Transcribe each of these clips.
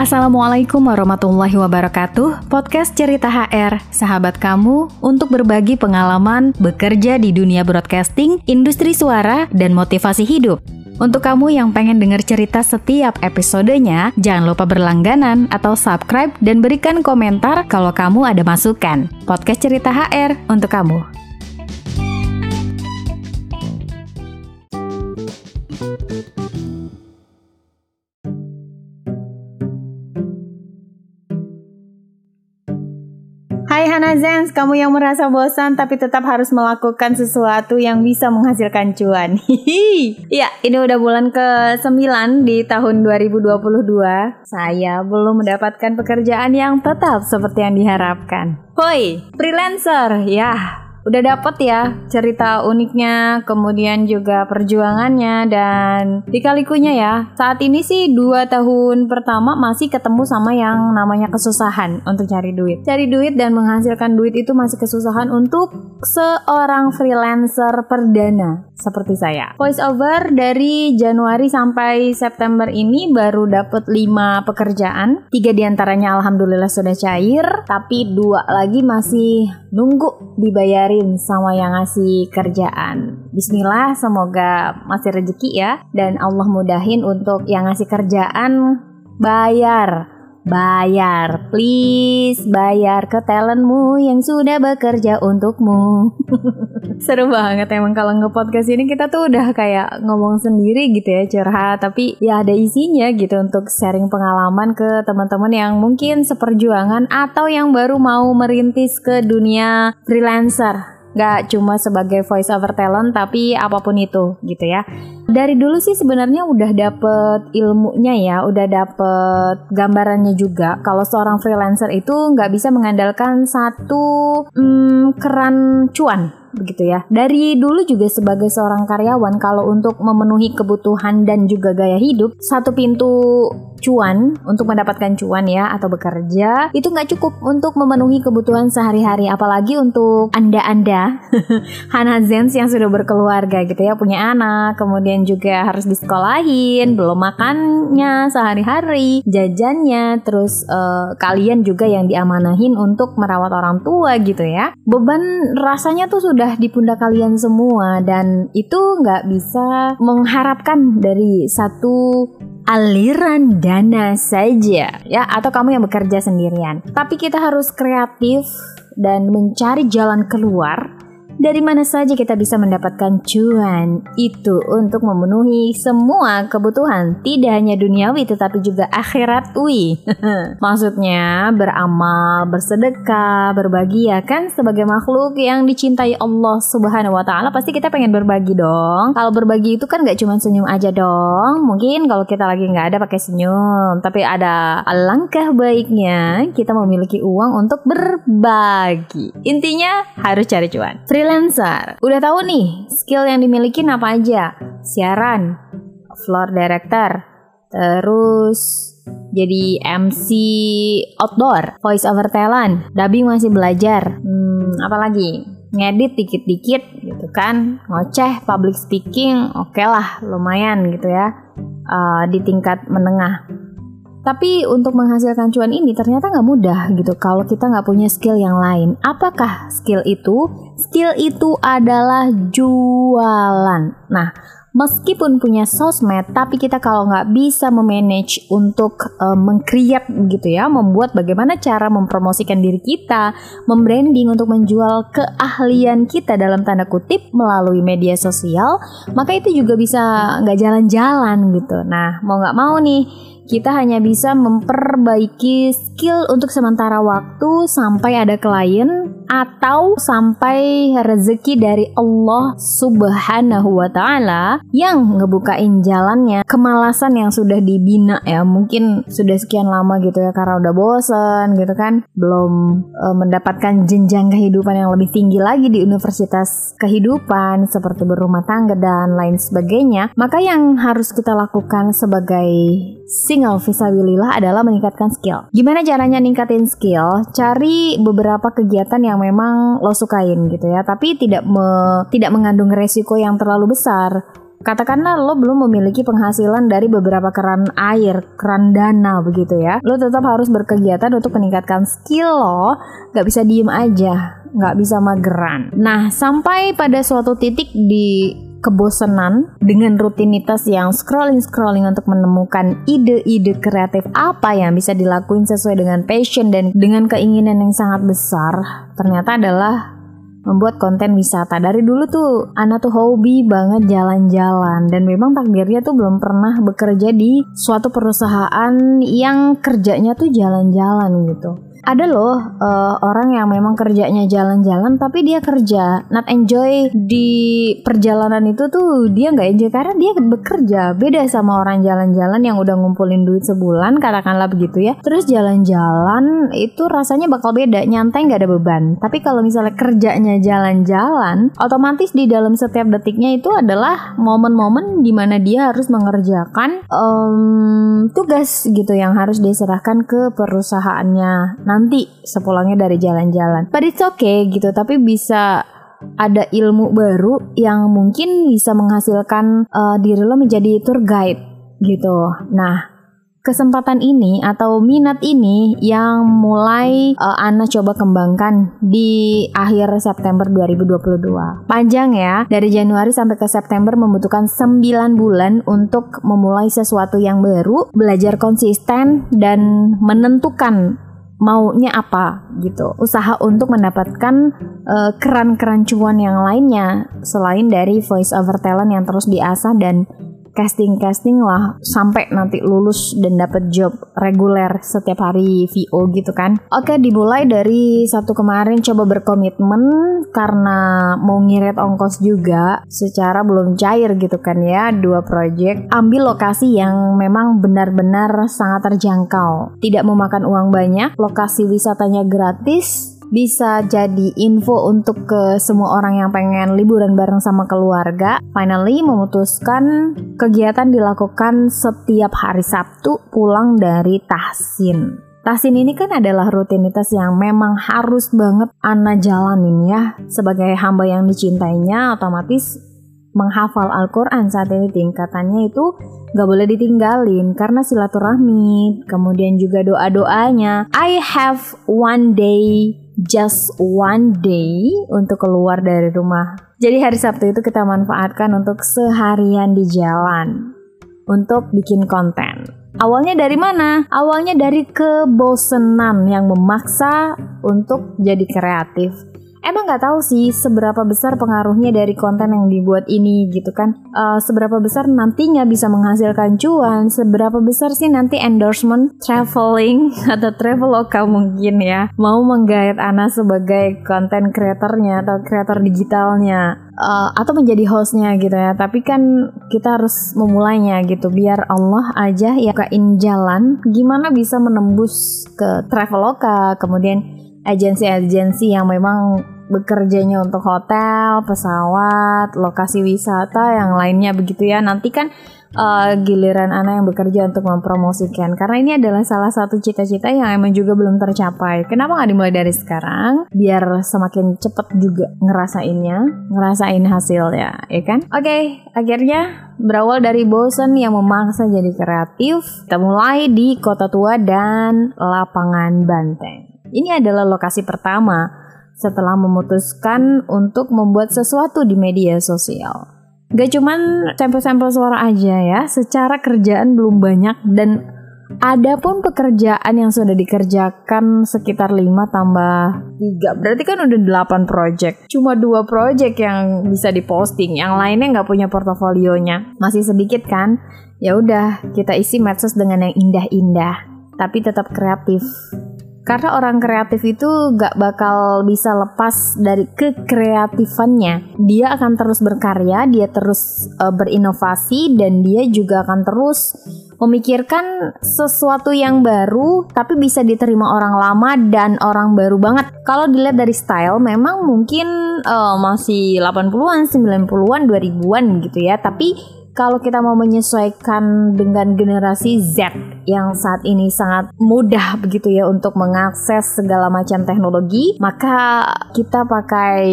Assalamualaikum warahmatullahi wabarakatuh. Podcast Cerita HR, sahabat kamu untuk berbagi pengalaman bekerja di dunia broadcasting, industri suara, dan motivasi hidup. Untuk kamu yang pengen dengar cerita setiap episodenya, jangan lupa berlangganan atau subscribe dan berikan komentar kalau kamu ada masukan. Podcast Cerita HR untuk kamu. Hanazens, kamu yang merasa bosan tapi tetap harus melakukan sesuatu yang bisa menghasilkan cuan. Hihi. Ya, ini udah bulan ke-9 di tahun 2022. Saya belum mendapatkan pekerjaan yang tetap seperti yang diharapkan. Hoi, freelancer. Ya, udah dapet ya cerita uniknya, kemudian juga perjuangannya dan dikalikunya ya. Saat ini sih dua tahun pertama masih ketemu sama yang namanya kesusahan untuk cari duit. Cari duit dan menghasilkan duit itu masih kesusahan untuk seorang freelancer perdana seperti saya. Voice over dari Januari sampai September ini baru dapet 5 pekerjaan. Tiga di antaranya alhamdulillah sudah cair, tapi dua lagi masih nunggu dibayar dibayarin sama yang ngasih kerjaan. Bismillah, semoga masih rezeki ya. Dan Allah mudahin untuk yang ngasih kerjaan bayar. Bayar, please bayar ke talentmu yang sudah bekerja untukmu. Seru banget emang kalau nge-podcast ini kita tuh udah kayak ngomong sendiri gitu ya curhat, tapi ya ada isinya gitu untuk sharing pengalaman ke teman-teman yang mungkin seperjuangan atau yang baru mau merintis ke dunia freelancer Gak cuma sebagai voice over talent tapi apa pun itu gitu ya. Dari dulu sih sebenarnya udah dapet ilmunya ya, udah dapet gambarannya juga. Kalau seorang freelancer itu nggak bisa mengandalkan satu hmm, keran cuan begitu ya. Dari dulu juga sebagai seorang karyawan kalau untuk memenuhi kebutuhan dan juga gaya hidup, satu pintu cuan untuk mendapatkan cuan ya atau bekerja itu nggak cukup untuk memenuhi kebutuhan sehari-hari apalagi untuk anda-anda Hanazens yang sudah berkeluarga gitu ya punya anak kemudian juga harus disekolahin belum makannya sehari-hari jajannya terus uh, kalian juga yang diamanahin untuk merawat orang tua gitu ya beban rasanya tuh sudah udah di pundak kalian semua dan itu nggak bisa mengharapkan dari satu aliran dana saja ya atau kamu yang bekerja sendirian. Tapi kita harus kreatif dan mencari jalan keluar dari mana saja kita bisa mendapatkan cuan? Itu untuk memenuhi semua kebutuhan tidak hanya duniawi tetapi juga akhirat wi. Maksudnya beramal bersedekah berbagi ya kan? Sebagai makhluk yang dicintai Allah subhanahu wa ta'ala pasti kita pengen berbagi dong. Kalau berbagi itu kan gak cuma senyum aja dong. Mungkin kalau kita lagi nggak ada pakai senyum. Tapi ada alangkah baiknya kita memiliki uang untuk berbagi. Intinya harus cari cuan freelancer. Udah tahu nih skill yang dimiliki apa aja? Siaran, floor director, terus jadi MC outdoor, voice over talent, dubbing masih belajar. Hmm, apalagi? Ngedit dikit-dikit gitu kan, ngoceh, public speaking, oke okay lah, lumayan gitu ya. Uh, di tingkat menengah. Tapi untuk menghasilkan cuan ini ternyata nggak mudah gitu kalau kita nggak punya skill yang lain. Apakah skill itu? Skill itu adalah jualan. Nah, meskipun punya sosmed, tapi kita kalau nggak bisa memanage untuk uh, mengcreate gitu ya, membuat bagaimana cara mempromosikan diri kita, membranding untuk menjual keahlian kita dalam tanda kutip melalui media sosial, maka itu juga bisa nggak jalan-jalan gitu. Nah, mau nggak mau nih kita hanya bisa memperbaiki skill untuk sementara waktu sampai ada klien atau sampai rezeki dari Allah Subhanahu wa taala yang ngebukain jalannya. Kemalasan yang sudah dibina ya mungkin sudah sekian lama gitu ya karena udah bosen gitu kan. Belum e, mendapatkan jenjang kehidupan yang lebih tinggi lagi di universitas kehidupan seperti berumah tangga dan lain sebagainya. Maka yang harus kita lakukan sebagai single visabilillah adalah meningkatkan skill. Gimana caranya ningkatin skill? Cari beberapa kegiatan yang memang lo sukain gitu ya. Tapi tidak me, tidak mengandung resiko yang terlalu besar. Katakanlah lo belum memiliki penghasilan dari beberapa keran air, keran dana begitu ya. Lo tetap harus berkegiatan untuk meningkatkan skill lo, gak bisa diem aja, gak bisa mageran. Nah, sampai pada suatu titik di kebosanan dengan rutinitas yang scrolling-scrolling untuk menemukan ide-ide kreatif apa yang bisa dilakuin sesuai dengan passion dan dengan keinginan yang sangat besar ternyata adalah membuat konten wisata. Dari dulu tuh Ana tuh hobi banget jalan-jalan dan memang takdirnya tuh belum pernah bekerja di suatu perusahaan yang kerjanya tuh jalan-jalan gitu ada loh uh, orang yang memang kerjanya jalan-jalan tapi dia kerja not enjoy di perjalanan itu tuh dia nggak enjoy karena dia bekerja. Beda sama orang jalan-jalan yang udah ngumpulin duit sebulan katakanlah begitu ya. Terus jalan-jalan itu rasanya bakal beda nyantai nggak ada beban. Tapi kalau misalnya kerjanya jalan-jalan otomatis di dalam setiap detiknya itu adalah momen-momen di mana dia harus mengerjakan um, tugas gitu yang harus diserahkan ke perusahaannya nanti sepulangnya dari jalan-jalan. But it's okay gitu, tapi bisa ada ilmu baru yang mungkin bisa menghasilkan uh, diri lo menjadi tour guide gitu. Nah, kesempatan ini atau minat ini yang mulai uh, Ana coba kembangkan di akhir September 2022. Panjang ya, dari Januari sampai ke September membutuhkan 9 bulan untuk memulai sesuatu yang baru, belajar konsisten dan menentukan maunya apa gitu. Usaha untuk mendapatkan uh, keran-keran cuan yang lainnya selain dari voice over talent yang terus diasah dan casting-casting lah sampai nanti lulus dan dapat job reguler setiap hari VO gitu kan. Oke, dimulai dari satu kemarin coba berkomitmen karena mau ngirit ongkos juga secara belum cair gitu kan ya dua project. Ambil lokasi yang memang benar-benar sangat terjangkau. Tidak memakan uang banyak, lokasi wisatanya gratis, bisa jadi info untuk ke semua orang yang pengen liburan bareng sama keluarga. Finally memutuskan kegiatan dilakukan setiap hari Sabtu pulang dari Tahsin. Tahsin ini kan adalah rutinitas yang memang harus banget Ana jalanin ya. Sebagai hamba yang dicintainya otomatis menghafal Al-Quran saat ini tingkatannya itu gak boleh ditinggalin karena silaturahmi, kemudian juga doa-doanya. I have one day just one day untuk keluar dari rumah. Jadi hari Sabtu itu kita manfaatkan untuk seharian di jalan untuk bikin konten. Awalnya dari mana? Awalnya dari kebosenan yang memaksa untuk jadi kreatif emang nggak tahu sih seberapa besar pengaruhnya dari konten yang dibuat ini gitu kan. Uh, seberapa besar nantinya bisa menghasilkan cuan seberapa besar sih nanti endorsement traveling atau traveloka mungkin ya mau menggait Ana sebagai konten kreatornya atau kreator digitalnya uh, atau menjadi hostnya gitu ya. Tapi kan kita harus memulainya gitu biar Allah aja ya kain jalan gimana bisa menembus ke Traveloka kemudian agensi-agensi yang memang bekerjanya untuk hotel, pesawat, lokasi wisata yang lainnya begitu ya. Nanti kan uh, giliran Ana yang bekerja untuk mempromosikan karena ini adalah salah satu cita-cita yang emang juga belum tercapai. Kenapa nggak dimulai dari sekarang? Biar semakin cepet juga ngerasainnya, ngerasain hasilnya, ya kan? Oke, okay, akhirnya berawal dari bosan yang memaksa jadi kreatif, kita mulai di Kota Tua dan Lapangan Banteng. Ini adalah lokasi pertama setelah memutuskan untuk membuat sesuatu di media sosial. Gak cuman sampel-sampel suara aja ya, secara kerjaan belum banyak dan ada pun pekerjaan yang sudah dikerjakan sekitar 5 tambah 3 Berarti kan udah 8 project Cuma dua project yang bisa diposting Yang lainnya nggak punya portofolionya Masih sedikit kan? Ya udah kita isi medsos dengan yang indah-indah Tapi tetap kreatif karena orang kreatif itu gak bakal bisa lepas dari kekreatifannya. Dia akan terus berkarya, dia terus uh, berinovasi, dan dia juga akan terus memikirkan sesuatu yang baru tapi bisa diterima orang lama dan orang baru banget. Kalau dilihat dari style memang mungkin uh, masih 80-an, 90-an, 2000-an gitu ya. Tapi kalau kita mau menyesuaikan dengan generasi Z yang saat ini sangat mudah begitu ya untuk mengakses segala macam teknologi, maka kita pakai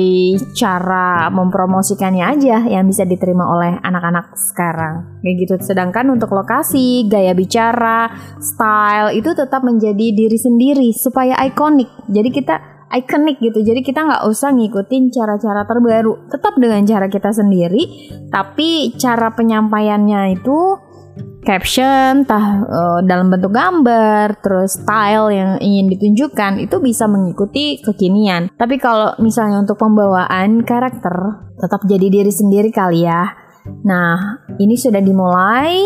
cara mempromosikannya aja yang bisa diterima oleh anak-anak sekarang. Kayak gitu. Sedangkan untuk lokasi, gaya bicara, style itu tetap menjadi diri sendiri supaya ikonik. Jadi kita ikonik gitu. Jadi kita nggak usah ngikutin cara-cara terbaru. Tetap dengan cara kita sendiri, tapi cara penyampaiannya itu caption, tah uh, dalam bentuk gambar, terus style yang ingin ditunjukkan itu bisa mengikuti kekinian. Tapi kalau misalnya untuk pembawaan karakter, tetap jadi diri sendiri kali ya. Nah, ini sudah dimulai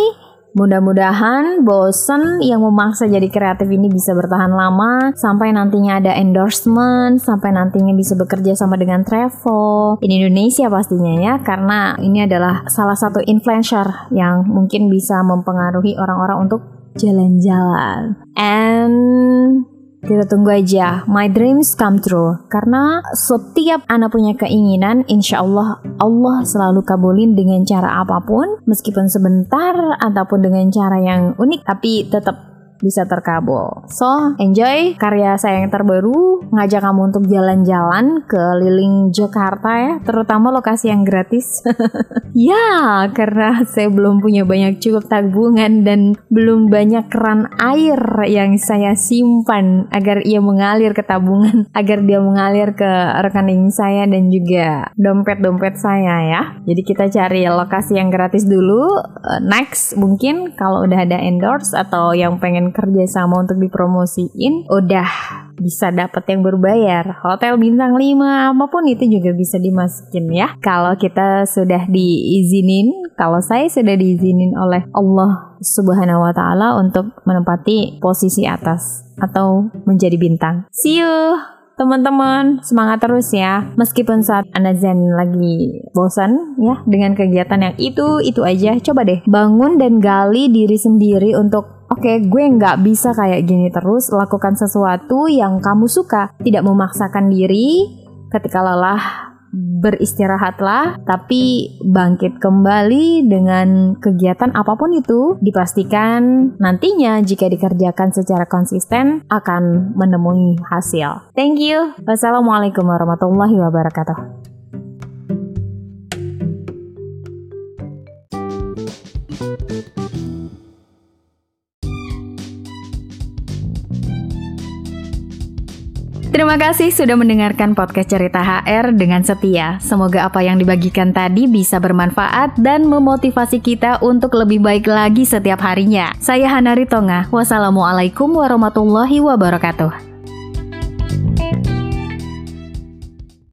Mudah-mudahan bosen yang memaksa jadi kreatif ini bisa bertahan lama sampai nantinya ada endorsement, sampai nantinya bisa bekerja sama dengan travel in Indonesia pastinya ya karena ini adalah salah satu influencer yang mungkin bisa mempengaruhi orang-orang untuk jalan-jalan. And kita tunggu aja, my dreams come true. Karena setiap anak punya keinginan, insya Allah Allah selalu kabulin dengan cara apa pun, meskipun sebentar ataupun dengan cara yang unik, tapi tetap bisa terkabul. So, enjoy karya saya yang terbaru, ngajak kamu untuk jalan-jalan ke liling Jakarta ya, terutama lokasi yang gratis. ya, karena saya belum punya banyak cukup tabungan dan belum banyak keran air yang saya simpan agar ia mengalir ke tabungan, agar dia mengalir ke rekening saya dan juga dompet-dompet saya ya. Jadi kita cari lokasi yang gratis dulu. Uh, next mungkin kalau udah ada endorse atau yang pengen kerja sama untuk dipromosiin udah bisa dapat yang berbayar. Hotel bintang 5 apa pun itu juga bisa dimasukin ya. Kalau kita sudah diizinin kalau saya sudah diizinin oleh Allah Subhanahu wa taala untuk menempati posisi atas atau menjadi bintang. See you teman-teman. Semangat terus ya. Meskipun saat anda zen lagi bosan ya dengan kegiatan yang itu itu aja. Coba deh bangun dan gali diri sendiri untuk Oke, okay, gue nggak bisa kayak gini terus. Lakukan sesuatu yang kamu suka. Tidak memaksakan diri. Ketika lelah, beristirahatlah. Tapi bangkit kembali dengan kegiatan apa pun itu. Dipastikan nantinya jika dikerjakan secara konsisten akan menemui hasil. Thank you. Wassalamualaikum warahmatullahi wabarakatuh. Terima kasih sudah mendengarkan podcast Cerita HR dengan setia. Semoga apa yang dibagikan tadi bisa bermanfaat dan memotivasi kita untuk lebih baik lagi setiap harinya. Saya Hanari Tonga. Wassalamualaikum warahmatullahi wabarakatuh.